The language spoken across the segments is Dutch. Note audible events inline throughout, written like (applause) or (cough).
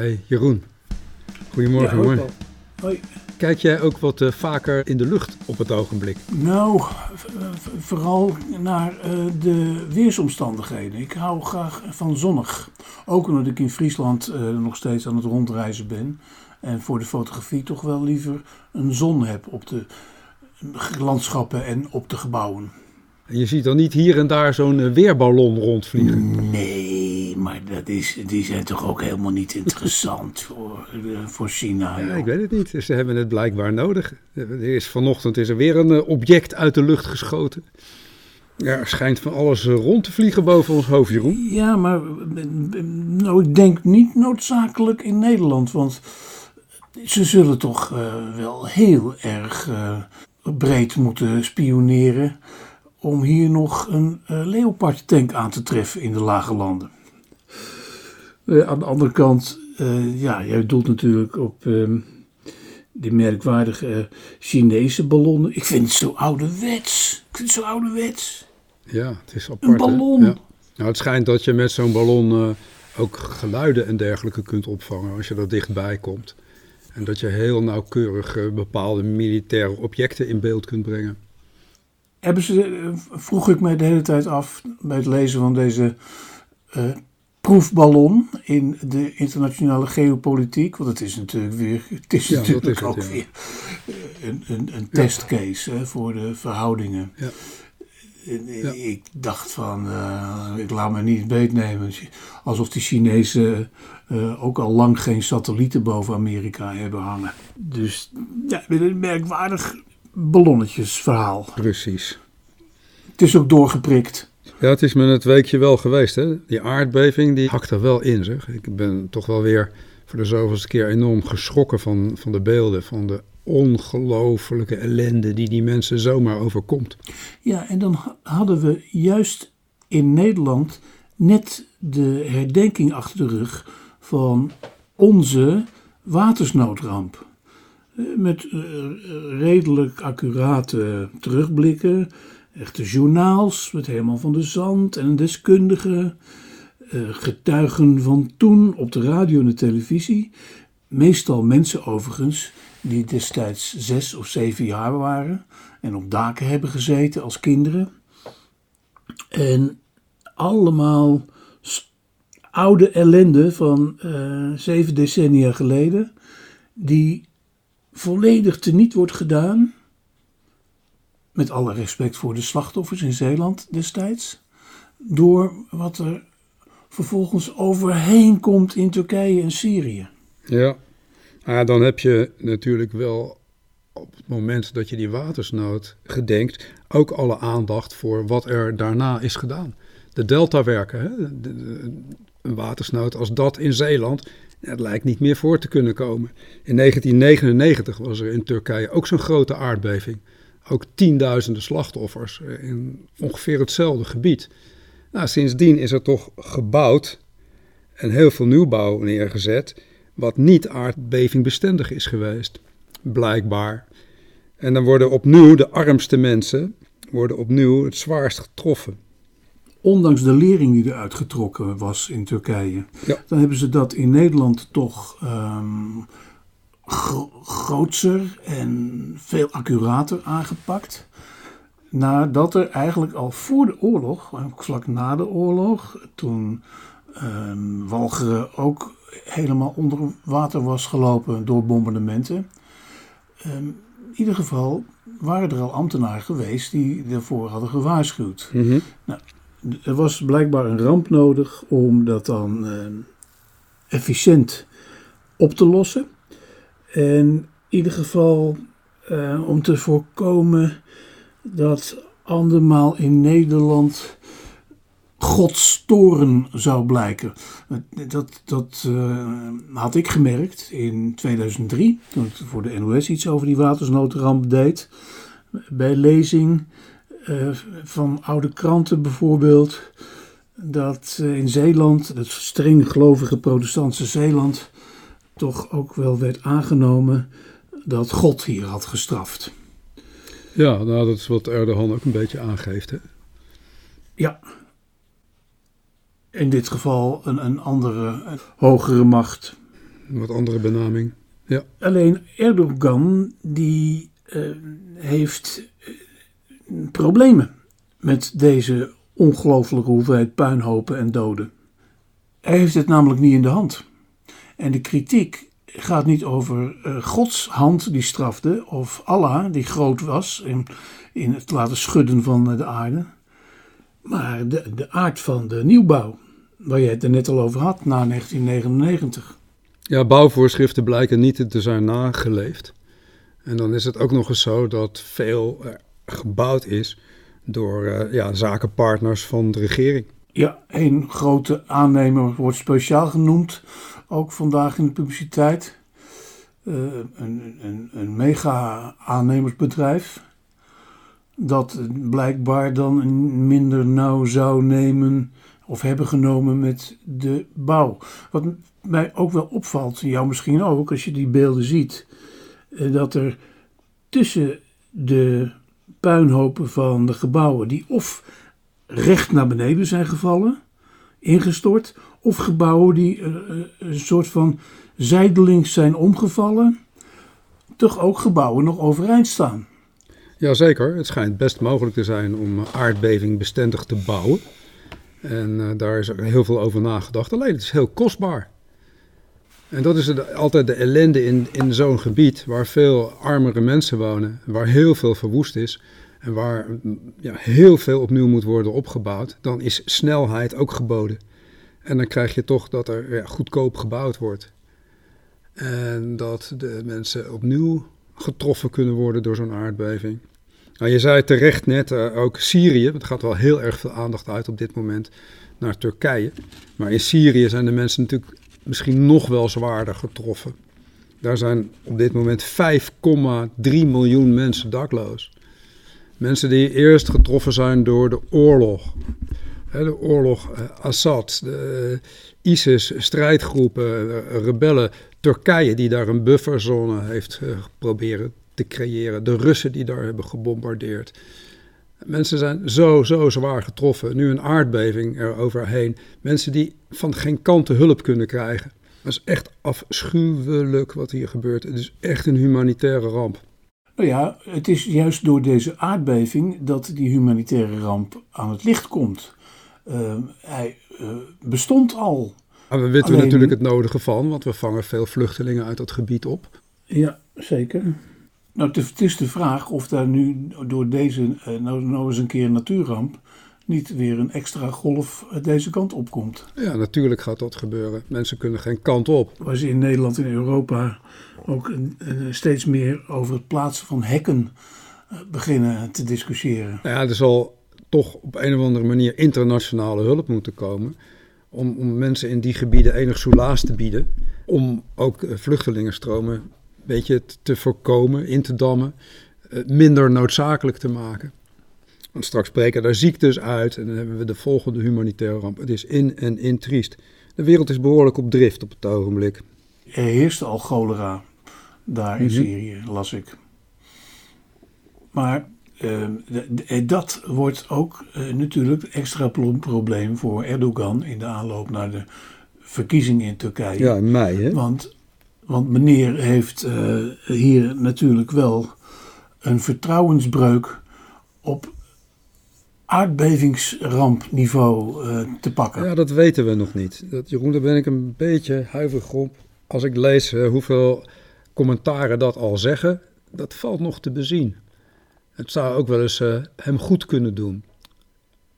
Hey Jeroen, goedemorgen Ja, hoor. Hoi. Kijk jij ook wat eh, vaker in de lucht op het ogenblik? Nou, v- vooral naar eh, de weersomstandigheden. Ik hou graag van zonnig. Ook omdat ik in Friesland eh, nog steeds aan het rondreizen ben. En voor de fotografie toch wel liever een zon heb op de landschappen en op de gebouwen. Je ziet dan niet hier en daar zo'n eh, weerballon rondvliegen. Nee, maar dat is, die zijn toch ook helemaal niet interessant (laughs) voor, eh, voor China. Ja, ik weet het niet. Ze hebben het blijkbaar nodig. Er is, vanochtend is er weer een eh, object uit de lucht geschoten. Ja, er schijnt van alles eh, rond te vliegen boven ons hoofd, Jeroen. Ja, maar eh, nou, ik denk niet noodzakelijk in Nederland. Want ze zullen toch eh, wel heel erg eh, breed moeten spioneren. Om hier nog een eh Leopard tank aan te treffen in de lage landen. Eh, aan de andere kant, eh, ja, jij doelt natuurlijk op ehm, die merkwaardige Chinese ballonnen. Ik vind het zo ouderwets. Ik vind het zo ouderwets. Ja, het is apart. hè? ballon. Ja. Nou, het schijnt dat je met zo'n ballon ook geluiden en dergelijke kunt opvangen als je er dichtbij komt. En dat je heel nauwkeurig bepaalde militaire objecten in beeld kunt brengen. Hebben ze, eh, vroeg ik mij de hele tijd af bij het lezen van deze eh, proefballon in de internationale geopolitiek. Want het is natuurlijk weer, (laughs) het is Ja, natuurlijk is het, ook ja. weer een, een, een testcase hè, voor de verhoudingen. Eh. Ik dacht van, ik laat me niet beetnemen. Alsof die Chinezen ook al lang geen satellieten boven Amerika hebben hangen. Dus ja, een merkwaardig ballonnetjesverhaal. Precies. Het is ook doorgeprikt. Ja, het is me het weekje wel geweest. Hè? Die aardbeving die hakt er wel in. Zeg. Ik ben toch wel weer voor de zoveelste keer enorm geschrokken van, van de beelden. Van de ongelofelijke ellende die die mensen zomaar overkomt. Ja, en dan ha- hadden we juist in Nederland net de herdenking achter de rug van onze watersnoodramp. Eh, Met eh, redelijk accurate terugblikken, echte journaals met Herman van der Zand en een deskundige, eh, getuigen van toen op de radio en de televisie. Meestal mensen overigens die destijds zes of zeven jaar waren en op daken hebben gezeten als kinderen. En allemaal oude ellende van zeven decennia geleden, die volledig teniet wordt gedaan. Met alle respect voor de slachtoffers in Zeeland destijds. Door wat er vervolgens overheen komt in Turkije en Syrië. Ja. Ah, dan heb je natuurlijk wel op het moment dat je die watersnood gedenkt, ook alle aandacht voor wat er daarna is gedaan. De deltawerken, hè? Een watersnood als dat in Zeeland, het lijkt niet meer voor te kunnen komen. In 1999 was er in Turkije ook zo'n grote aardbeving. Ook tienduizenden slachtoffers eh, in ongeveer hetzelfde gebied. Nou, sindsdien is er toch gebouwd en heel veel nieuwbouw neergezet, wat niet aardbevingbestendig is geweest, blijkbaar. En dan worden opnieuw de armste mensen worden opnieuw het zwaarst getroffen. Ondanks de lering die eruit getrokken was in Turkije. Ja. Dan hebben ze dat in Nederland toch ehm gro- grootser en veel accurater aangepakt. Nadat er eigenlijk al voor de oorlog, vlak na de oorlog, toen ehm Walcheren ook helemaal onder water was gelopen door bombardementen. Ehm, in ieder geval waren er al ambtenaren geweest die ervoor hadden gewaarschuwd. Er was blijkbaar een ramp nodig om dat dan eh, efficiënt op te lossen. En in ieder geval eh, om te voorkomen dat andermaal in Nederland Gods toren zou blijken. Dat, dat eh, had ik gemerkt in 2003, toen ik voor de NOS iets over die watersnoodramp deed. Bij lezing eh, van oude kranten bijvoorbeeld, dat eh, in Zeeland, het streng gelovige protestantse Zeeland, toch ook wel werd aangenomen dat God hier had gestraft. Ja, nou, dat is wat Erdogan ook een beetje aangeeft. Hè? Ja. In dit geval een, een andere, een hogere macht. Een wat andere benaming. Ja. Alleen Erdogan die eh, heeft problemen met deze ongelooflijke hoeveelheid puinhopen en doden. Hij heeft het namelijk niet in de hand. En de kritiek gaat niet over uh, Gods hand die strafte, of Allah die groot was in, in het laten schudden van de aarde, maar de, de aard van de nieuwbouw, waar je het er net al over had, na 1999. Ja, bouwvoorschriften blijken niet te zijn nageleefd. En dan is het ook nog eens zo dat veel uh, gebouwd is door uh, ja, zakenpartners van de regering. Ja, één grote aannemer wordt speciaal genoemd, ook vandaag in de publiciteit. Uh, een, een, een mega aannemersbedrijf dat blijkbaar dan minder nauw zou nemen of hebben genomen met de bouw. Wat mij ook wel opvalt, jou misschien ook, als je die beelden ziet, eh, dat er tussen de puinhopen van de gebouwen, die of recht naar beneden zijn gevallen, ingestort, of gebouwen die uh, een soort van zijdelings zijn omgevallen, toch ook gebouwen nog overeind staan. Jazeker, het schijnt best mogelijk te zijn om aardbeving bestendig te bouwen. En uh, daar is heel veel over nagedacht. Alleen het is heel kostbaar. En dat is het, altijd de ellende in, in zo'n gebied waar veel armere mensen wonen, waar heel veel verwoest is en waar ja, heel veel opnieuw moet worden opgebouwd. Dan is snelheid ook geboden. En dan krijg je toch dat er ja, goedkoop gebouwd wordt. En dat de mensen opnieuw getroffen kunnen worden door zo'n aardbeving. Nou, je zei terecht net uh, ook Syrië, er gaat wel heel erg veel aandacht uit op dit moment naar Turkije. Maar in Syrië zijn de mensen natuurlijk misschien nog wel zwaarder getroffen. Daar zijn op dit moment 5,3 miljoen mensen dakloos. Mensen die eerst getroffen zijn door de oorlog. De oorlog uh, Assad, de uh, ISIS, strijdgroepen, rebellen. Turkije die daar een bufferzone heeft proberen te creëren. De Russen die daar hebben gebombardeerd. Mensen zijn zo, zo zwaar getroffen. Nu een aardbeving eroverheen. Mensen die van geen kanten hulp kunnen krijgen. Dat is echt afschuwelijk wat hier gebeurt. Het is echt een humanitaire ramp. Nou ja, het is juist door deze aardbeving dat die humanitaire ramp aan het licht komt. Uh, hij uh, bestond al. Maar we weten Alleen... natuurlijk het nodige van, want we vangen veel vluchtelingen uit dat gebied op. Ja, zeker. Nou, het is de vraag of daar nu door deze, nou, nou eens een keer natuurramp, niet weer een extra golf deze kant op komt. Ja, natuurlijk gaat dat gebeuren. Mensen kunnen geen kant op. Waar ze in Nederland en Europa ook steeds meer over het plaatsen van hekken beginnen te discussiëren. Ja, er zal toch op een of andere manier internationale hulp moeten komen. Om, om mensen in die gebieden enig soelaas te bieden. Om ook vluchtelingenstromen beetje te voorkomen, in te dammen, eh, minder noodzakelijk te maken. Want straks breken daar ziektes uit en dan hebben we de volgende humanitaire ramp. Het is in en in triest. De wereld is behoorlijk op drift op het ogenblik. Er heerste al cholera daar in mm -hmm. Syrië, las ik. Maar uh, dat wordt ook uh, natuurlijk extra probleem voor Erdogan in de aanloop naar de verkiezingen in Turkije. Ja, in mei hè? Want want meneer heeft uh, hier natuurlijk wel een vertrouwensbreuk op aardbevingsrampniveau uh, te pakken. Ja, dat weten we nog niet. Dat, Jeroen, daar ben ik een beetje huiverig op. Als ik lees uh, hoeveel commentaren dat al zeggen, dat valt nog te bezien. Het zou ook wel eens hem goed kunnen doen.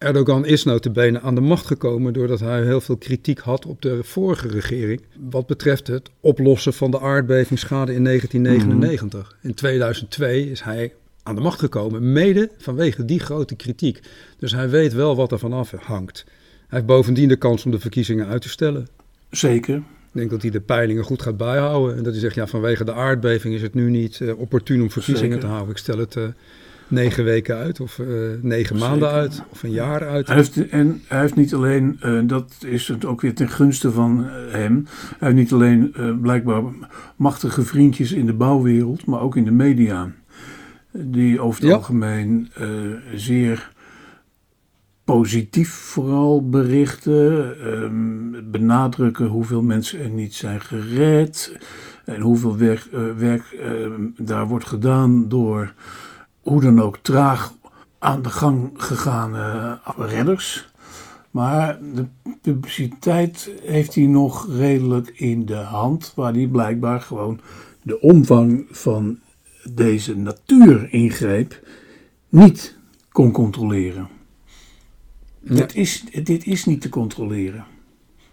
Erdogan is notabene aan de macht gekomen doordat hij heel veel kritiek had op de vorige regering. Wat betreft het oplossen van de aardbevingsschade in 1999. Mm. In 2002 is hij aan de macht gekomen, mede vanwege die grote kritiek. Dus hij weet wel wat er vanaf hangt. Hij heeft bovendien de kans om de verkiezingen uit te stellen. Zeker. Ik denk dat hij de peilingen goed gaat bijhouden. En dat hij zegt, ja, vanwege de aardbeving is het nu niet uh, opportun om verkiezingen Zeker. te houden. Ik stel het... Uh, negen weken uit, of uh, negen Zeker. maanden uit, of een jaar uit. Hij heeft, en hij heeft niet alleen, uh, dat is het ook weer ten gunste van uh, hem, hij heeft niet alleen blijkbaar machtige vriendjes in de bouwwereld, maar ook in de media. Die over het ja. algemeen zeer positief vooral berichten. ehm, benadrukken hoeveel mensen er niet zijn gered. En hoeveel werk, eh, werk ehm, daar wordt gedaan door hoe dan ook traag aan de gang gegaan eh, redders. Maar de publiciteit heeft hij nog redelijk in de hand, waar hij blijkbaar gewoon de omvang van deze natuuringreep niet kon controleren. Is, dit is niet te controleren,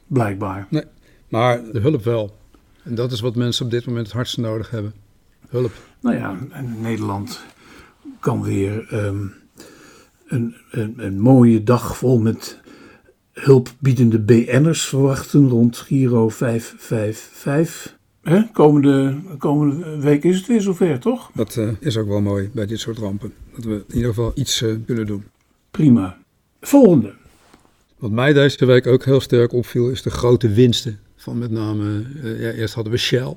blijkbaar. Nee, maar de hulp wel. En dat is wat mensen op dit moment het hardst nodig hebben. Hulp. Nou ja, Nederland kan weer ehm, een, een, een mooie dag vol met hulpbiedende BN'ers verwachten rond Giro 555. Hè? Komende, komende week is het weer zover, toch? Dat eh, is ook wel mooi bij dit soort rampen. Dat we in ieder geval iets eh, kunnen doen. Prima. Volgende. Wat mij deze week ook heel sterk opviel, is de grote winsten. Van met name, eh, ja, eerst hadden we Shell,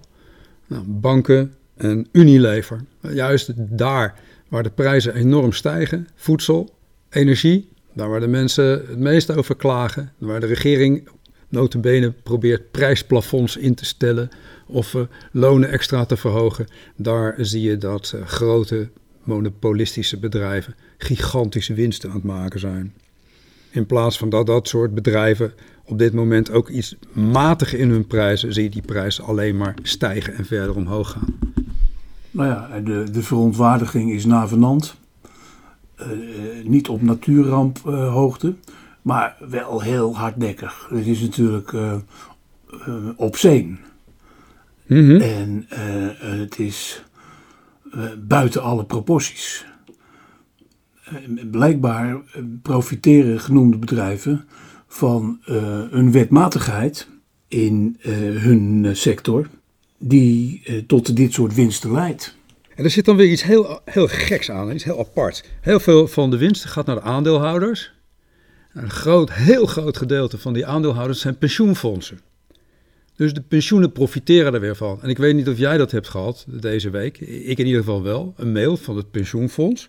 nou, banken en Unilever. Juist daar waar de prijzen enorm stijgen, voedsel, energie, daar waar de mensen het meest over klagen, waar de regering notabene probeert prijsplafonds in te stellen of eh, lonen extra te verhogen, daar zie je dat eh, grote monopolistische bedrijven gigantische winsten aan het maken zijn. In plaats van dat dat soort bedrijven op dit moment ook iets matigen in hun prijzen, zie je die prijzen alleen maar stijgen en verder omhoog gaan. Nou ja, de, de verontwaardiging is navenant. Eh, niet op natuurramphoogte, maar wel heel hardnekkig. Het is natuurlijk eh eh, obscene. Mhm. En eh, het is eh, buiten alle proporties. Eh, blijkbaar eh, profiteren genoemde bedrijven van eh, een wetmatigheid in eh, hun eh, sector, die eh, tot dit soort winsten leidt. En er zit dan weer iets heel, heel geks aan, iets heel apart. Heel veel van de winsten gaat naar de aandeelhouders. Een groot, heel groot gedeelte van die aandeelhouders zijn pensioenfondsen. Dus de pensioenen profiteren er weer van. En ik weet niet of jij dat hebt gehad deze week. Ik in ieder geval wel. Een mail van het pensioenfonds.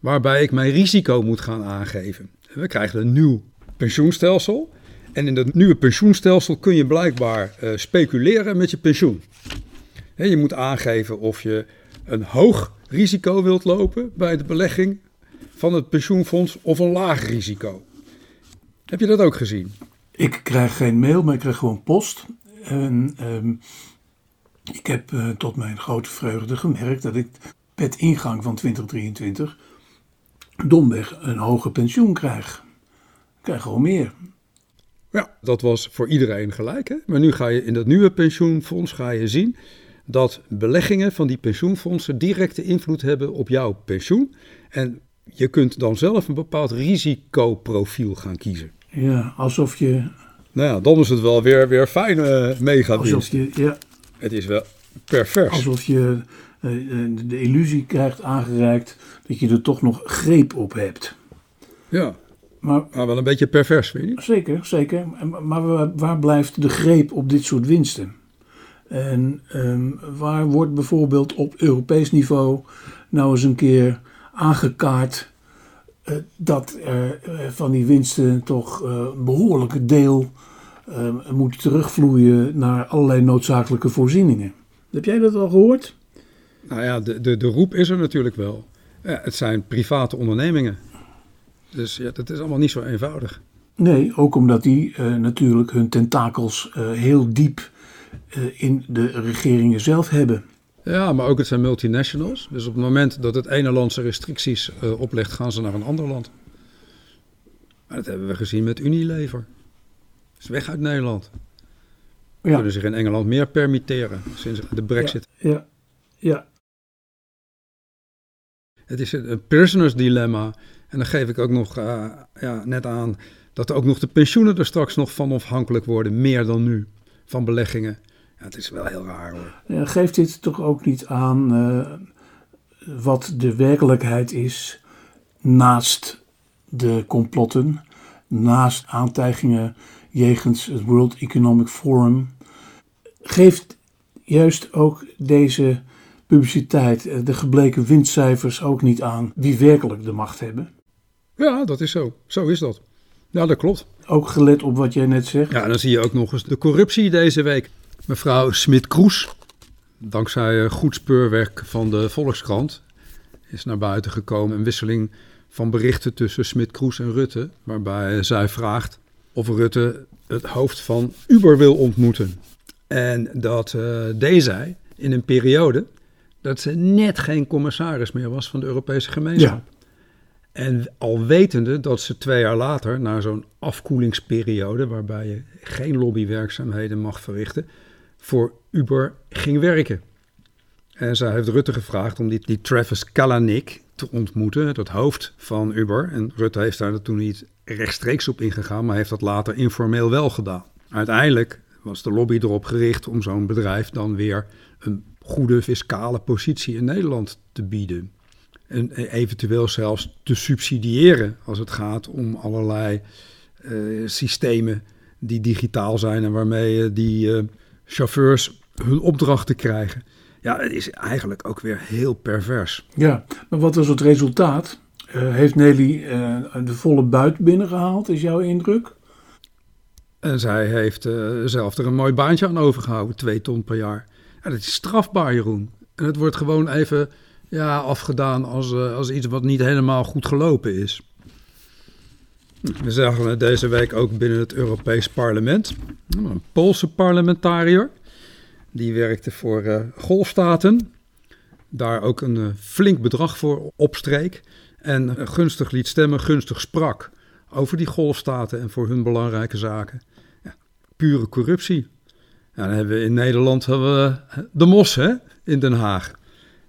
Waarbij ik mijn risico moet gaan aangeven. We krijgen een nieuw pensioenstelsel. En in dat nieuwe pensioenstelsel kun je blijkbaar eh, speculeren met je pensioen. Je moet aangeven of je een hoog risico wilt lopen bij de belegging van het pensioenfonds of een laag risico. Heb je dat ook gezien? Ik krijg geen mail, maar ik krijg gewoon post. En ehm, ik heb eh, tot mijn grote vreugde gemerkt dat ik met ingang van 2023 domweg een hoger pensioen krijg. Ik krijg gewoon meer. Ja, dat was voor iedereen gelijk. Hè? Maar nu ga je in dat nieuwe pensioenfonds ga je zien dat beleggingen van die pensioenfondsen directe invloed hebben op jouw pensioen. En je kunt dan zelf een bepaald risicoprofiel gaan kiezen. Ja, alsof je, Nou ja, dan is het wel weer, weer fijn uh, mega alsof je, ja, Het is wel pervers. alsof je eh, eh, de illusie krijgt aangereikt dat je er toch nog greep op hebt. Ja, Maar maar wel een beetje pervers, weet je? Zeker, zeker. Maar waar, waar blijft de greep op dit soort winsten? En ehm, waar wordt bijvoorbeeld op Europees niveau nou eens een keer aangekaart eh, dat er eh, van die winsten toch eh, een behoorlijke deel eh, moet terugvloeien naar allerlei noodzakelijke voorzieningen? Heb jij dat al gehoord? Nou ja, de, de, de roep is er natuurlijk wel. Ja, het zijn private ondernemingen. Dus ja, dat is allemaal niet zo eenvoudig. Nee, ook omdat die eh, natuurlijk hun tentakels eh, heel diep eh, in de regeringen zelf hebben. Ja, maar ook het zijn multinationals. Dus op het moment dat het ene land zijn restricties eh, oplegt, gaan ze naar een ander land. Maar dat hebben we gezien met Unilever. Is weg uit Nederland. Ja. Kunnen zich in Engeland meer permitteren sinds de brexit. Ja, ja. Het is een prisoners dilemma. En dan geef ik ook nog eh, ja, net aan dat ook nog de pensioenen er straks nog van afhankelijk worden. Meer dan nu. Van beleggingen. Het is wel heel raar hoor. Ja, Geeft dit toch ook niet aan eh, wat de werkelijkheid is naast de complotten, naast aantijgingen jegens het World Economic Forum? Geeft juist ook deze publiciteit, eh, de gebleken winstcijfers ook niet aan wie werkelijk de macht hebben? Ja, dat is zo. Zo is dat. Ja, dat klopt. Ook gelet op wat jij net zegt. Ja, dan zie je ook nog eens de corruptie deze week. Mevrouw Smit-Kroes, dankzij eh, goed speurwerk van de Volkskrant, is naar buiten gekomen. Een wisseling van berichten tussen Smit-Kroes en Rutte, waarbij zij vraagt of Rutte het hoofd van Uber wil ontmoeten. En dat uh, deed zij in een periode dat ze net geen commissaris meer was van de Europese gemeenschap. Ja. En al wetende dat ze twee jaar later, na zo'n afkoelingsperiode waarbij je geen lobbywerkzaamheden mag verrichten, voor Uber ging werken. En zij heeft Rutte gevraagd om die, die Travis Kalanick te ontmoeten, het hoofd van Uber. En Rutte heeft daar toen niet rechtstreeks op ingegaan, maar heeft dat later informeel wel gedaan. Uiteindelijk was de lobby erop gericht om zo'n bedrijf dan weer een goede fiscale positie in Nederland te bieden. En eventueel zelfs te subsidiëren als het gaat om allerlei uh, systemen die digitaal zijn en waarmee die uh, chauffeurs hun opdrachten krijgen. Ja, het is eigenlijk ook weer heel pervers. Ja, maar wat was het resultaat? Uh, heeft Nelly de volle buit binnengehaald, is jouw indruk? En zij heeft zelf er een mooi baantje aan overgehouden, twee ton per jaar. Ja, dat is strafbaar, Jeroen. En het wordt gewoon even ja, afgedaan als, uh, als iets wat niet helemaal goed gelopen is. We zagen het deze week ook binnen het Europees Parlement. Een Poolse parlementariër. Die werkte voor uh, golfstaten. Daar ook een uh, flink bedrag voor opstreek. En gunstig liet stemmen, gunstig sprak over die golfstaten en voor hun belangrijke zaken. Ja, pure corruptie. Ja, dan hebben we in Nederland hebben we de mos hè, in Den Haag.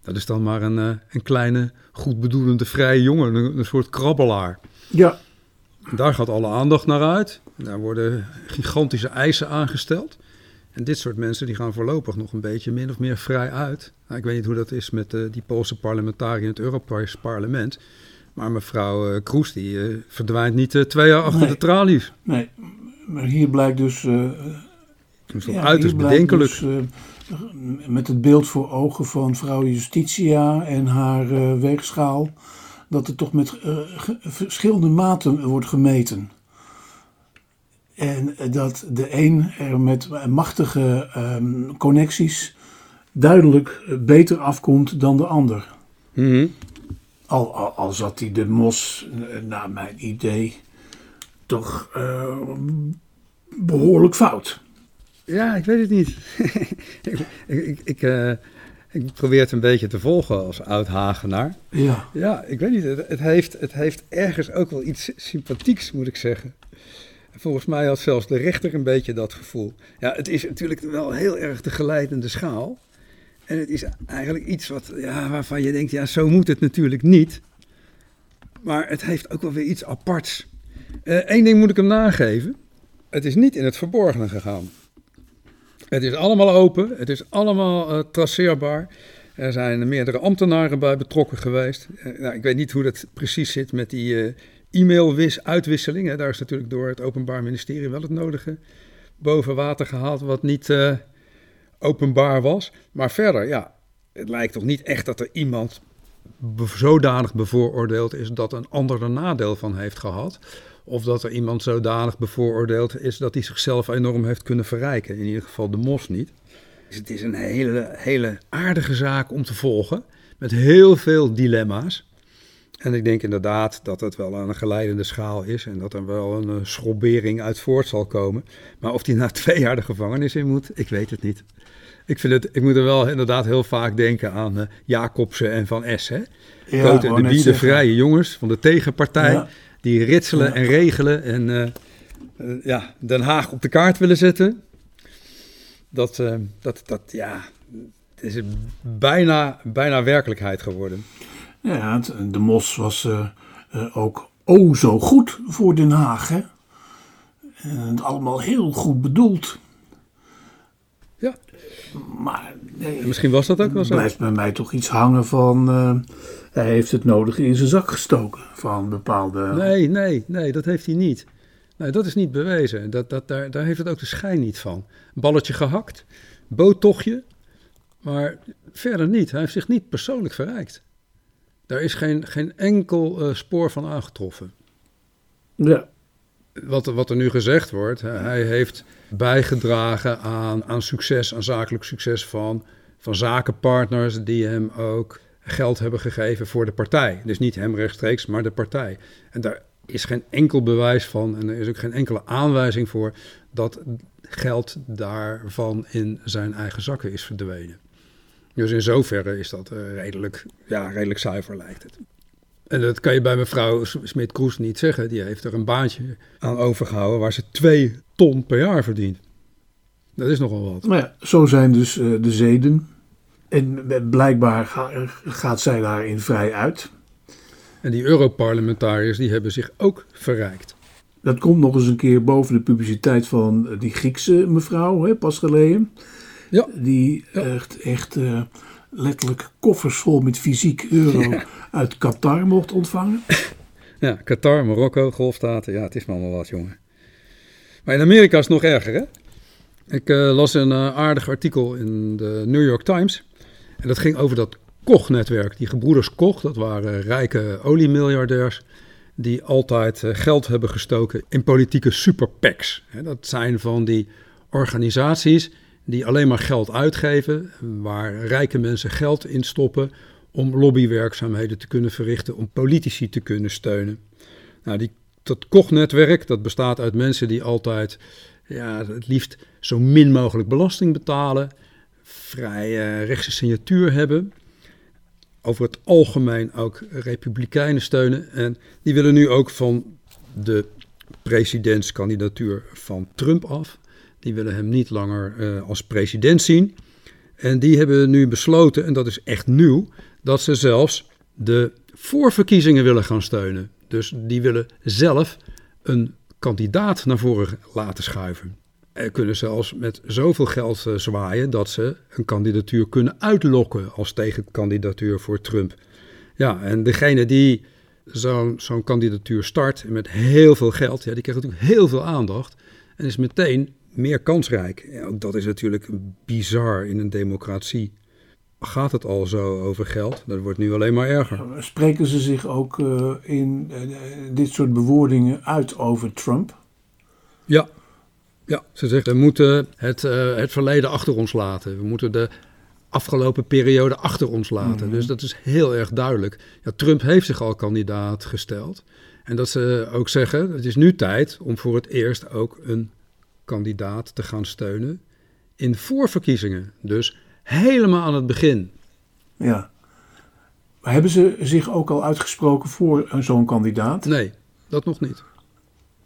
Dat is dan maar een, een kleine, goed bedoelende vrije jongen, een, soort krabbelaar. Ja. Daar gaat alle aandacht naar uit. Daar worden gigantische eisen aangesteld. En dit soort mensen die gaan voorlopig nog een beetje min of meer vrij uit. Nou, ik weet niet hoe dat is met uh, die Poolse parlementariër in het Europees parlement. Maar mevrouw uh, Kroes die verdwijnt niet twee jaar achter nee. de tralies. Nee, maar hier blijkt dus... is ja, uiterst bedenkelijk. Dus, met het beeld voor ogen van vrouw Justitia en haar weegschaal, dat er toch met uh, verschillende maten wordt gemeten. En dat de een er met machtige um, connecties duidelijk beter afkomt dan de ander. Mm -hmm. al, al, al, zat hij de mos, naar mijn idee, toch uh, behoorlijk fout. Ja, ik weet het niet. (laughs) ik, ik, ik, uh, ik, probeer het een beetje te volgen als oud-Hagenaar. Ja. Ja, ik weet niet. Het, het, heeft, het heeft ergens ook wel iets sympathieks, moet ik zeggen. Volgens mij had zelfs de rechter een beetje dat gevoel. Ja, het is natuurlijk wel heel erg de geleidende schaal. En het is eigenlijk iets wat, ja, waarvan je denkt, ja, zo moet het natuurlijk niet. Maar het heeft ook wel weer iets aparts. Eén uh, ding moet ik hem nageven. Het is niet in het verborgene gegaan. Het is allemaal open, het is allemaal uh, traceerbaar. Er zijn meerdere ambtenaren bij betrokken geweest. Uh, nou, ik weet niet hoe dat precies zit met die uh, e-mail-uitwisseling. Daar is natuurlijk door het Openbaar Ministerie wel het nodige boven water gehaald, wat niet openbaar was. Maar verder, ja, het lijkt toch niet echt dat er iemand zodanig bevooroordeeld is dat een ander er nadeel van heeft gehad. Of dat er iemand zodanig bevooroordeeld is dat hij zichzelf enorm heeft kunnen verrijken. In ieder geval de mos niet. Dus het is een hele, hele aardige zaak om te volgen. Met heel veel dilemma's. En ik denk inderdaad dat het wel aan een geleidende schaal is. En dat er wel een uh, schrobbering uit voort zal komen. Maar of die na (laughs) twee jaar de gevangenis in moet, ik weet het niet. Ik, vind het, ik moet er wel inderdaad heel vaak denken aan uh, Jacobsen en Van S. Hè? Ja, en de Bie, de vrije jongens van de tegenpartij. Ja die ritselen en regelen en uh, uh, ja, Den Haag op de kaart willen zetten. Dat, uh, dat, dat ja, het is bijna, bijna werkelijkheid geworden. Ja, de mos was ook oh zo goed voor Den Haag. Hè? En allemaal heel goed bedoeld. Ja. Maar nee, misschien was dat ook wel zo. blijft bij mij toch iets hangen van hij heeft het nodige in zijn zak gestoken van bepaalde. Nee, nee, nee, dat heeft hij niet. Nee, dat is niet bewezen. Dat, dat, daar, daar heeft het ook de schijn niet van. Balletje gehakt, boottochtje, maar verder niet. Hij heeft zich niet persoonlijk verrijkt. Daar is geen, geen enkel uh, spoor van aangetroffen. Ja. Wat, wat er nu gezegd wordt, hij heeft bijgedragen aan, aan succes, aan zakelijk succes van, van zakenpartners die hem ook geld hebben gegeven voor de partij. Dus niet hem rechtstreeks, maar de partij. En daar is geen enkel bewijs van en er is ook geen enkele aanwijzing voor dat geld daarvan in zijn eigen zakken is verdwenen. Dus in zoverre is dat uh, redelijk, ja, redelijk zuiver lijkt het. En dat kan je bij mevrouw Smit-Kroes niet zeggen. Die heeft er een baantje aan overgehouden waar ze twee ton per jaar verdient. Dat is nogal wat. Nou ja, zo zijn dus uh, de zeden. En blijkbaar ga, gaat zij daarin vrij uit. En die Europarlementariërs die hebben zich ook verrijkt. Dat komt nog eens een keer boven de publiciteit van die Griekse mevrouw, hè, pas geleden. Ja. Die Ja. echt, echt eh, letterlijk koffers vol met fysiek euro uit Qatar mocht ontvangen. (laughs) Ja, Qatar, Marokko, golfstaten. Ja, het is maar allemaal wat, jongen. Maar in Amerika is het nog erger, hè? Ik eh, las een eh, aardig artikel in de New York Times. En dat ging over dat Koch-netwerk. Die gebroeders Koch, dat waren rijke oliemiljardairs... die altijd eh, geld hebben gestoken in politieke super PACs. Hè, dat zijn van die organisaties die alleen maar geld uitgeven... waar rijke mensen geld in stoppen om lobbywerkzaamheden te kunnen verrichten, om politici te kunnen steunen. Nou, die, dat Koch-netwerk, dat bestaat uit mensen die altijd ja, het liefst zo min mogelijk belasting betalen, vrij eh, rechtse signatuur hebben, over het algemeen ook republikeinen steunen. En die willen nu ook van de presidentskandidatuur van Trump af. Die willen hem niet langer eh, als president zien. En die hebben nu besloten, en dat is echt nieuw, dat ze zelfs de voorverkiezingen willen gaan steunen. Dus die willen zelf een kandidaat naar voren laten schuiven. En kunnen zelfs met zoveel geld eh, zwaaien dat ze een kandidatuur kunnen uitlokken als tegenkandidatuur voor Trump. Ja, en degene die zo'n kandidatuur start met heel veel geld, ja, die krijgt natuurlijk heel veel aandacht en is meteen meer kansrijk. Ja, ook dat is natuurlijk bizar in een democratie. Gaat het al zo over geld? Dat wordt nu alleen maar erger. Spreken ze zich ook eh, in eh, dit soort bewoordingen uit over Trump? Ja, ja. ze zegt we moeten het, eh, het verleden achter ons laten. We moeten de afgelopen periode achter ons laten. Mhm. Dus dat is heel erg duidelijk. Ja, Trump heeft zich al kandidaat gesteld. En dat ze ook zeggen, het is nu tijd om voor het eerst ook een kandidaat te gaan steunen in voorverkiezingen. Dus helemaal aan het begin. Ja. Maar hebben ze zich ook al uitgesproken voor een zo'n kandidaat? Nee, dat nog niet.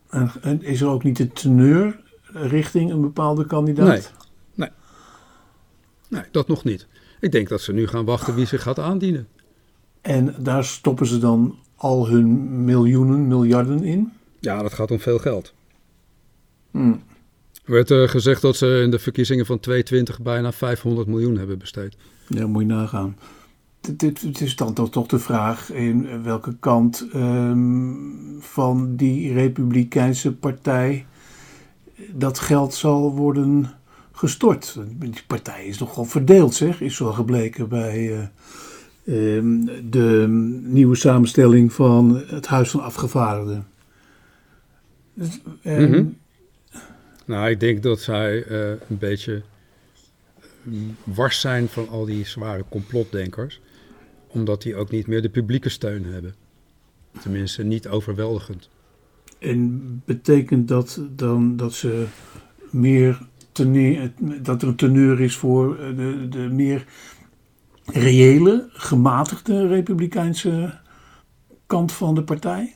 En, is er ook niet een teneur richting een bepaalde kandidaat? Nee. Nee, dat nog niet. Ik denk dat ze nu gaan wachten wie zich gaat aandienen. En daar stoppen ze dan al hun miljoenen, miljarden in? Ja, dat gaat om veel geld. Hm. Er werd eh, gezegd dat ze in de verkiezingen van 2020 bijna 500 miljoen hebben besteed. Ja, moet je nagaan. Het, is dan toch, toch de vraag in welke kant ehm, van die Republikeinse partij dat geld zal worden gestort. Die partij is nogal verdeeld, zeg, is wel gebleken bij eh, ehm, de nieuwe samenstelling van het Huis van Afgevaardigden. Dus, ehm, Mhm. Nou, ik denk dat zij eh, een beetje mm, wars zijn van al die zware complotdenkers. Omdat die ook niet meer de publieke steun hebben. Tenminste, niet overweldigend. En betekent dat dan dat ze meer teneur, dat er een teneur is voor de, de meer reële, gematigde republikeinse kant van de partij?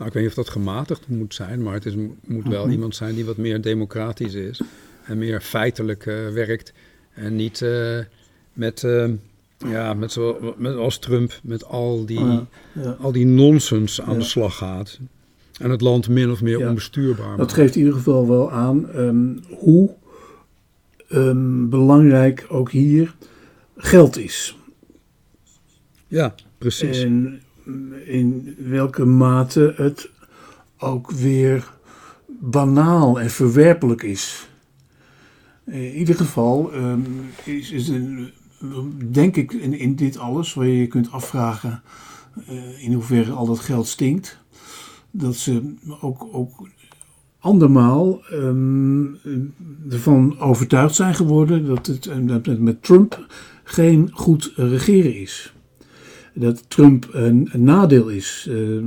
Nou, ik weet niet of dat gematigd moet zijn, maar het is, moet wel Mhm. iemand zijn die wat meer democratisch is. En meer feitelijk eh, werkt. En niet eh, met, eh, ja, met, zo, met als Trump, met al die, Ja, ja. al die nonsens aan Ja. de slag gaat. En het land min of meer onbestuurbaar Dat maakt. geeft in ieder geval wel aan ehm, hoe ehm, belangrijk ook hier geld is. Ja, precies. En in welke mate het ook weer banaal en verwerpelijk is. In ieder geval ehm, is, is een, denk ik in, in dit alles, waar je je kunt afvragen eh, in hoeverre al dat geld stinkt, dat ze ook, ook andermaal um, ervan overtuigd zijn geworden dat het, dat het met Trump geen goed regeren is. Dat Trump een, nadeel is. Uh,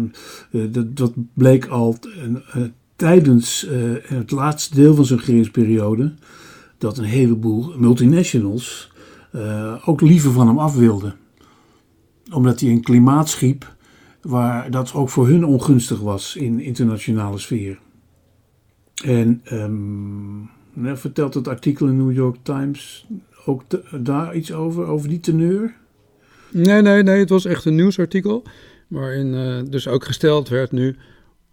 dat, dat bleek al uh, tijdens het laatste deel van zijn regeringsperiode. Dat een heleboel multinationals ook liever van hem af wilden. Omdat hij een klimaat schiep waar dat ook voor hun ongunstig was in internationale sfeer. En um, vertelt het artikel in New York Times ook daar iets over, over die teneur? Nee, nee, nee, het was echt een nieuwsartikel. Waarin uh, dus ook gesteld werd nu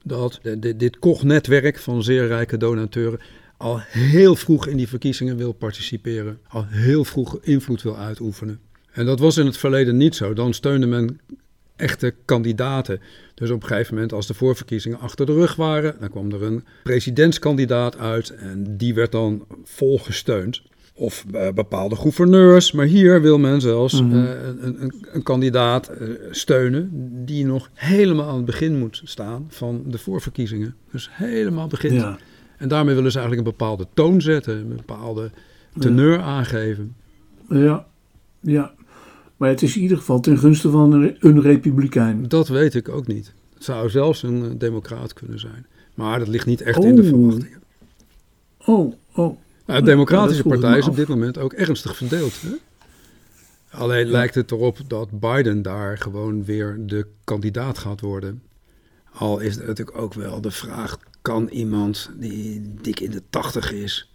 dat de, dit Koch-netwerk van zeer rijke donateuren al heel vroeg in die verkiezingen wil participeren. Al heel vroeg invloed wil uitoefenen. En dat was in het verleden niet zo. Dan steunde men echte kandidaten. Dus op een gegeven moment, als de voorverkiezingen achter de rug waren, dan kwam er een presidentskandidaat uit en die werd dan vol gesteund. Of uh, bepaalde gouverneurs. Maar hier wil men zelfs mm -hmm. uh, een, een, een, kandidaat uh, steunen die nog helemaal aan het begin moet staan van de voorverkiezingen. Dus helemaal begint. Ja. En daarmee willen ze eigenlijk een bepaalde toon zetten, een bepaalde teneur ja. aangeven. Ja, ja. Maar het is in ieder geval ten gunste van een, een republikein. Dat weet ik ook niet. Het zou zelfs een uh, democraat kunnen zijn. Maar dat ligt niet echt oh. in de verwachtingen. Oh, oh. Nou, de Democratische Partij is op dit moment ook ernstig verdeeld. Hè? Alleen ja. lijkt het erop dat Biden daar gewoon weer de kandidaat gaat worden. Al is het natuurlijk ook wel de vraag: kan iemand die dik in de tachtig is,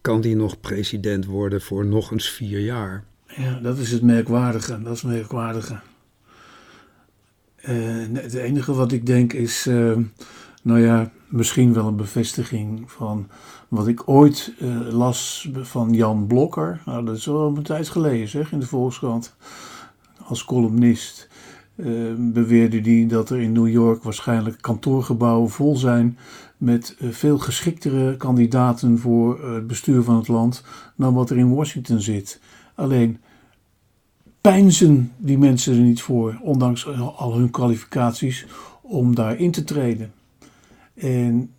kan die nog president worden voor nog eens vier jaar? Ja, dat is het merkwaardige. Dat is het merkwaardige. Uh, het enige wat ik denk is, uh, nou ja, misschien wel een bevestiging van wat ik ooit uh, las van Jan Blokker. Nou, dat is wel een tijd geleden, zeg, in de Volkskrant. Als columnist beweerde hij dat er in New York waarschijnlijk kantoorgebouwen vol zijn met veel geschiktere kandidaten voor het bestuur van het land dan wat er in Washington zit. Alleen pijnzen die mensen er niet voor, ondanks al hun kwalificaties, om daarin te treden. En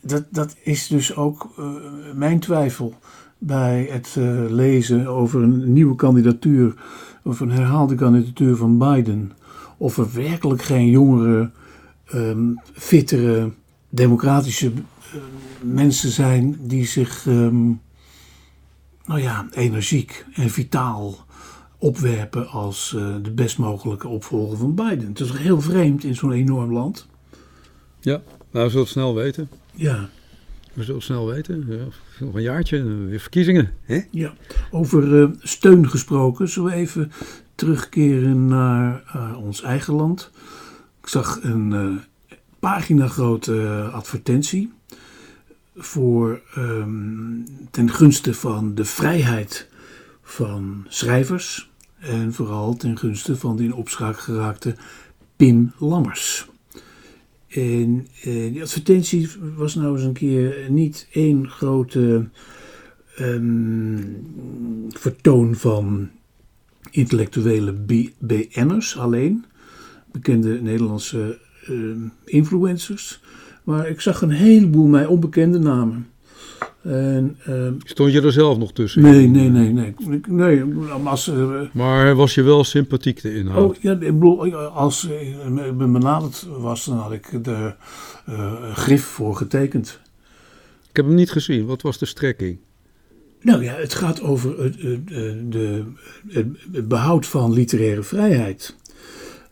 dat, dat is dus ook uh, mijn twijfel bij het uh, lezen over een nieuwe kandidatuur, of een herhaalde kandidatuur van Biden. Of er werkelijk geen jongere, um, fittere, democratische uh, mensen zijn die zich, um, nou ja, energiek en vitaal opwerpen als de best mogelijke opvolger van Biden. Het is heel vreemd in zo'n enorm land. Ja, nou, we zullen het snel weten. Ja. We zullen het snel weten. Ja, nog een jaartje, weer verkiezingen. Hè? Ja, over uh, steun gesproken. Zullen we even terugkeren naar uh, ons eigen land. Ik zag een uh, pagina grote advertentie voor um, ten gunste van de vrijheid van schrijvers en vooral ten gunste van de in opspraak geraakte Pim Lammers. En eh, die advertentie was nou eens een keer niet één grote um, vertoon van intellectuele BN'ers alleen, bekende Nederlandse uh, influencers, maar ik zag een heleboel mij onbekende namen. En, uh, Stond je er zelf nog tussen? Nee, nee, nee. nee. nee als, uh, maar was je wel sympathiek de inhoud? Oh, ja, ik bedoel, als ik benaderd was, dan had ik de uh, grif voor getekend. Ik heb hem niet gezien. Wat was de strekking? Nou ja, het gaat over het, de, het behoud van literaire vrijheid.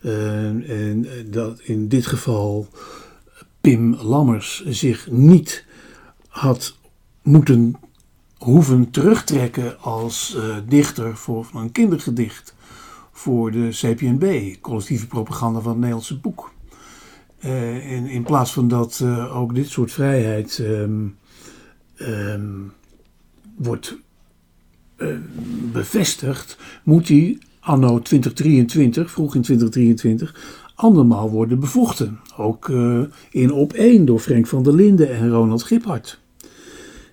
en dat in dit geval Pim Lammers zich niet had moeten hoeven terugtrekken als uh, dichter voor een kindergedicht voor de CPNB, collectieve propaganda van het Nederlandse boek. En in plaats van dat uh, ook dit soort vrijheid um, um, wordt bevestigd, moet hij anno 2023, vroeg in 2023, andermaal worden bevochten. Ook in op één door Frank van der Linden en Ronald Giphart.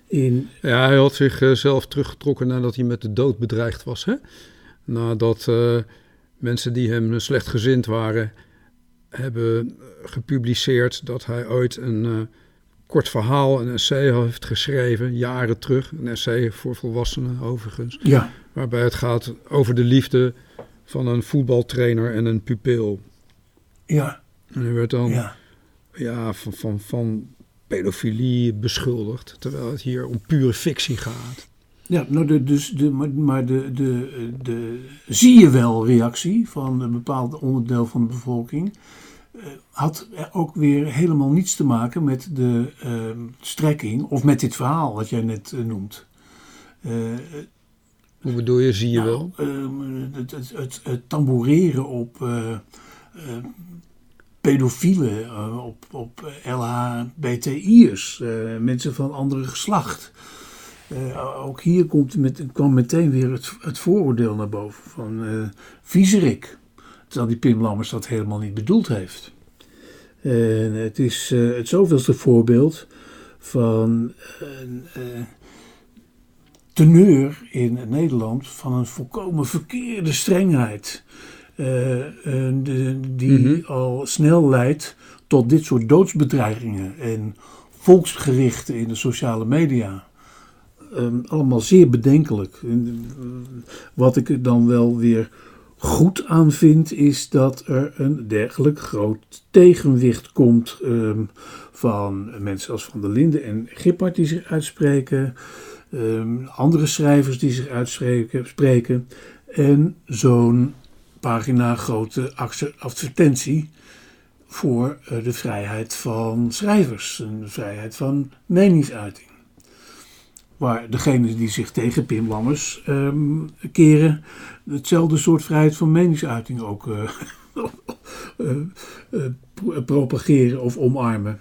In... Ja, hij had zichzelf uh, teruggetrokken nadat hij met de dood bedreigd was. Hè? Nadat uh, mensen die hem slecht gezind waren, hebben gepubliceerd dat hij ooit een uh, kort verhaal, een essay heeft geschreven, jaren terug. Een essay voor volwassenen overigens. Ja. Waarbij het gaat over de liefde van een voetbaltrainer en een pupil. Ja. En hij werd dan Ja. ja, van, van, van pedofilie beschuldigd, terwijl het hier om pure fictie gaat. Ja, nou de, dus de, maar, de, de, de zie je wel reactie van een bepaald onderdeel van de bevolking eh, had ook weer helemaal niets te maken met de eh, strekking of met dit verhaal wat jij net eh, noemt. Eh, Hoe bedoel je, zie je nou, wel? ehm, het, het, het, het tamboureren op pedofielen, eh, op, op LHBTI'ers, eh, mensen van andere geslacht. Eh, ook hier komt met, kwam meteen weer het, het vooroordeel naar boven van eh viezerik. Terwijl die Pim Lammers dat helemaal niet bedoeld heeft. En het is het zoveelste voorbeeld van een teneur in Nederland van een volkomen verkeerde strengheid. Eh, de- die Mhm. al snel leidt tot dit soort doodsbedreigingen en volksgerichten in de sociale media. Ehm, allemaal zeer bedenkelijk. En, eh, wat ik er dan wel weer goed aan vind, is dat er een dergelijk groot tegenwicht komt ehm, van mensen als Van der Linden en Gippard die zich uitspreken, ehm, andere schrijvers die zich uitspreken, spreken, en zo'n pagina grote advertentie voor eh, de vrijheid van schrijvers de vrijheid van meningsuiting. Waar degenen die zich tegen Pim Lammers ehm, keren, hetzelfde soort vrijheid van meningsuiting ook eh, (laughs) eh, pro- propageren of omarmen.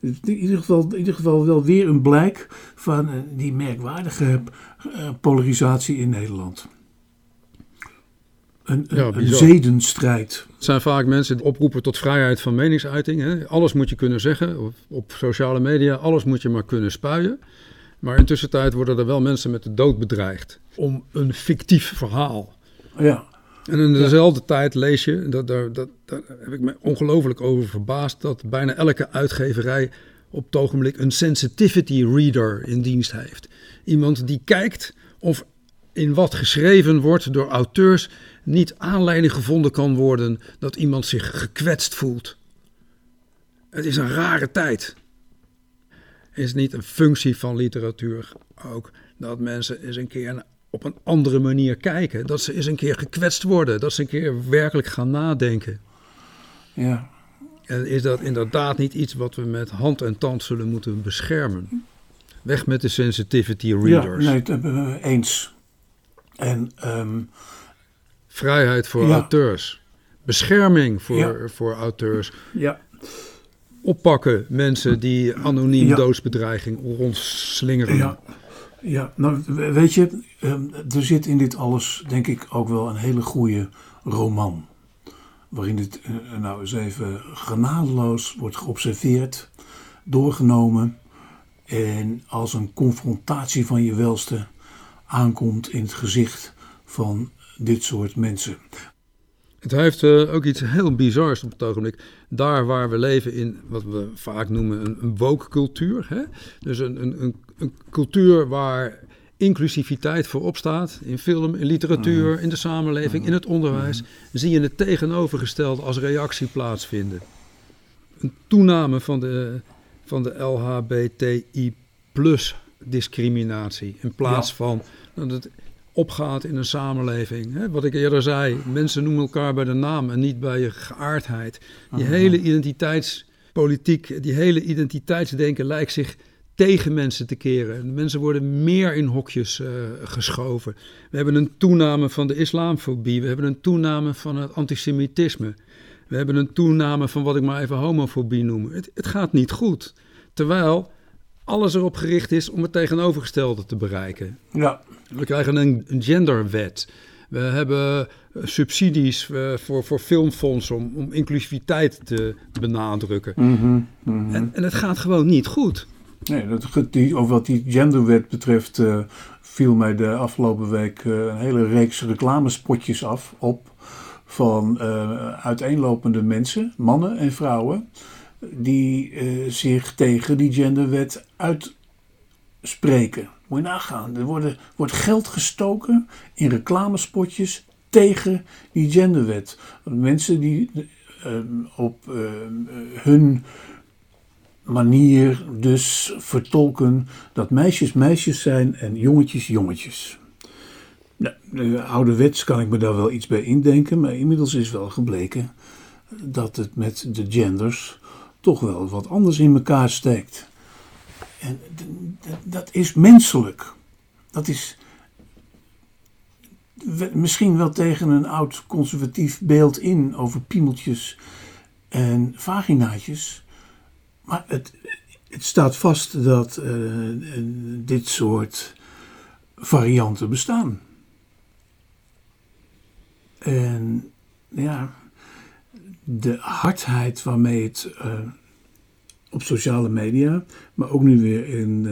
Dus in ieder geval, in ieder geval wel weer een blijk van die merkwaardige polarisatie in Nederland. Een, Ja, zedenstrijd. Het zijn vaak mensen die oproepen tot vrijheid van meningsuiting. Hè? Alles moet je kunnen zeggen op, op sociale media, alles moet je maar kunnen spuien. Maar intussen tijd worden er wel mensen met de dood bedreigd om een fictief verhaal. Ja, En in dezelfde tijd lees je, dat, daar, dat, daar heb ik me ongelooflijk over verbaasd, dat bijna elke uitgeverij op het ogenblik een sensitivity reader in dienst heeft. Iemand die kijkt of in wat geschreven wordt door auteurs niet aanleiding gevonden kan worden dat iemand zich gekwetst voelt. Het is een rare tijd. Is niet een functie van literatuur ook dat mensen eens een keer op een andere manier kijken? Dat ze eens een keer gekwetst worden, dat ze een keer werkelijk gaan nadenken. ja. En is dat inderdaad niet iets wat we met hand en tand zullen moeten beschermen? Weg met de sensitivity ja readers. nee, het hebben we eens. En ehm, Vrijheid voor Ja. auteurs. Bescherming voor, Ja. voor auteurs. ja, Oppakken mensen die anoniem doodsbedreiging rondslingeren. Ja, ja nou we- weet je, ehm, er zit in dit alles denk ik ook wel een hele goede roman. Waarin dit eh, nou eens even genadeloos wordt geobserveerd, doorgenomen en als een confrontatie van je welste aankomt in het gezicht van dit soort mensen. Het heeft eh, ook iets heel bizars op het ogenblik. Daar waar we leven in wat we vaak noemen een, een woke cultuur. Hè? Dus een, een, een, een cultuur waar inclusiviteit voorop staat. In film, in literatuur, in de samenleving, in het onderwijs. Zie je het tegenovergestelde als reactie plaatsvinden. Een toename van de, van de LHBTI plus discriminatie. In plaats Ja. van dat opgaat in een samenleving. Hè? Wat ik eerder zei, mensen noemen elkaar bij de naam en niet bij je geaardheid. Die Aha. hele identiteitspolitiek, die hele identiteitsdenken lijkt zich tegen mensen te keren. Mensen worden meer in hokjes eh, geschoven. We hebben een toename van de islamfobie. We hebben een toename van het antisemitisme. We hebben een toename van wat ik maar even homofobie noem. Het, het gaat niet goed. Terwijl alles erop gericht is om het tegenovergestelde te bereiken. Ja, We krijgen een, genderwet. We hebben eh, subsidies eh, voor, voor filmfondsen om, om inclusiviteit te benadrukken. mhm, mhm. En, en het gaat gewoon niet goed. Nee, dat, die, over wat die genderwet betreft eh, viel mij de afgelopen week een hele reeks reclamespotjes af op van uh, uiteenlopende mensen, mannen en vrouwen, die zich tegen die genderwet uitspreken. Moet je nagaan. Er worden, wordt geld gestoken in reclamespotjes tegen die genderwet. Mensen die uh, op hun manier dus vertolken dat meisjes meisjes zijn en jongetjes jongetjes. Nou, ouderwets kan ik me daar wel iets bij indenken, maar inmiddels is wel gebleken dat het met de genders toch wel wat anders in elkaar steekt. En dat is menselijk. Dat is misschien wel tegen een oud conservatief beeld in over piemeltjes en vaginaatjes. Maar het, het staat vast dat uh, dit soort varianten bestaan. En ja, de hardheid waarmee het uh, op sociale media, maar ook nu weer in uh,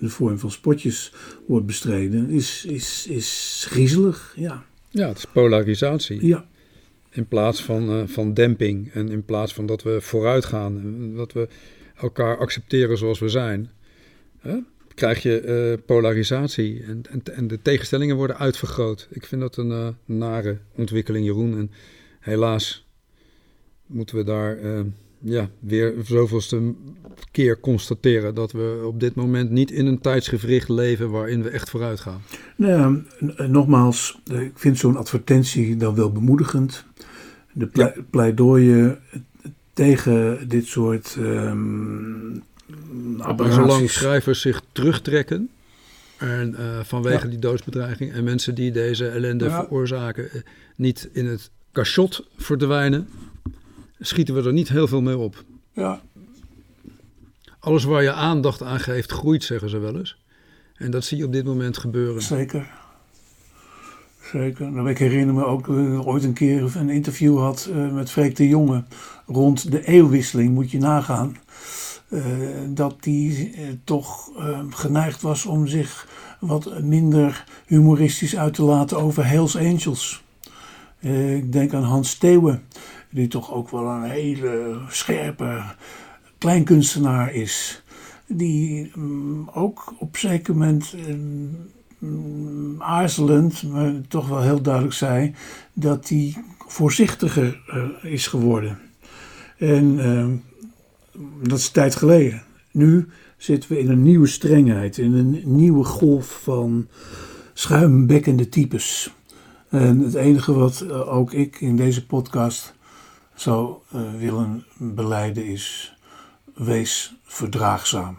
de vorm van spotjes wordt bestreden, is, is, is griezelig. Ja. ja, het is polarisatie. Ja. In plaats van, uh, van demping en in plaats van dat we vooruit gaan, dat we elkaar accepteren zoals we zijn, hè, krijg je uh, polarisatie en, en, en, de tegenstellingen worden uitvergroot. Ik vind dat een uh, nare ontwikkeling, Jeroen. En helaas moeten we daar uh, ja, weer zoveelste keer constateren dat we op dit moment niet in een tijdsgevricht leven waarin we echt vooruit gaan. Nou, nogmaals, ik vind zo'n advertentie dan wel bemoedigend. De ple ja. pleidooien tegen dit soort um, Zolang schrijvers zich terugtrekken en, uh, vanwege ja. die doodsbedreiging en mensen die deze ellende ja. veroorzaken niet in het cachot verdwijnen, schieten we er niet heel veel mee op. Ja. Alles waar je aandacht aan geeft, groeit, zeggen ze wel eens. En dat zie je op dit moment gebeuren. Zeker. Zeker. Nou, ik herinner me ook dat ik ooit een keer een interview had uh, met Freek de Jonge rond de eeuwwisseling, moet je nagaan. Uh, dat die uh, toch geneigd was om zich wat minder humoristisch uit te laten over Hells Angels. ik denk aan Hans Steeuwen, die toch ook wel een hele scherpe kleinkunstenaar is. Die um, ook op zeker moment um, aarzelend, maar toch wel heel duidelijk zei dat hij voorzichtiger uh, is geworden. En uh, dat is een tijd geleden. Nu zitten we in een nieuwe strengheid, in een nieuwe golf van schuimbekkende types. En het enige wat uh, ook ik in deze podcast zou uh, willen beleiden is: wees verdraagzaam.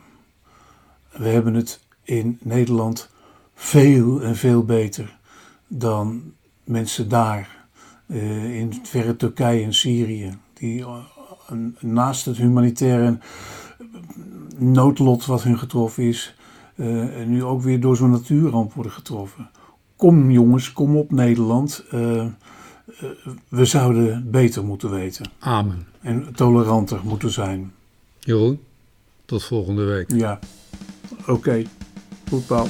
We hebben het in Nederland veel en veel beter dan mensen daar, uh, in het verre Turkije en Syrië, die naast het humanitaire noodlot wat hun getroffen is, nu ook weer door zo'n natuurramp worden getroffen. Kom jongens, kom op Nederland. We zouden beter moeten weten. Amen. En toleranter moeten zijn. Jeroen, tot volgende week. Ja, oké. Okay. Goed, Paul.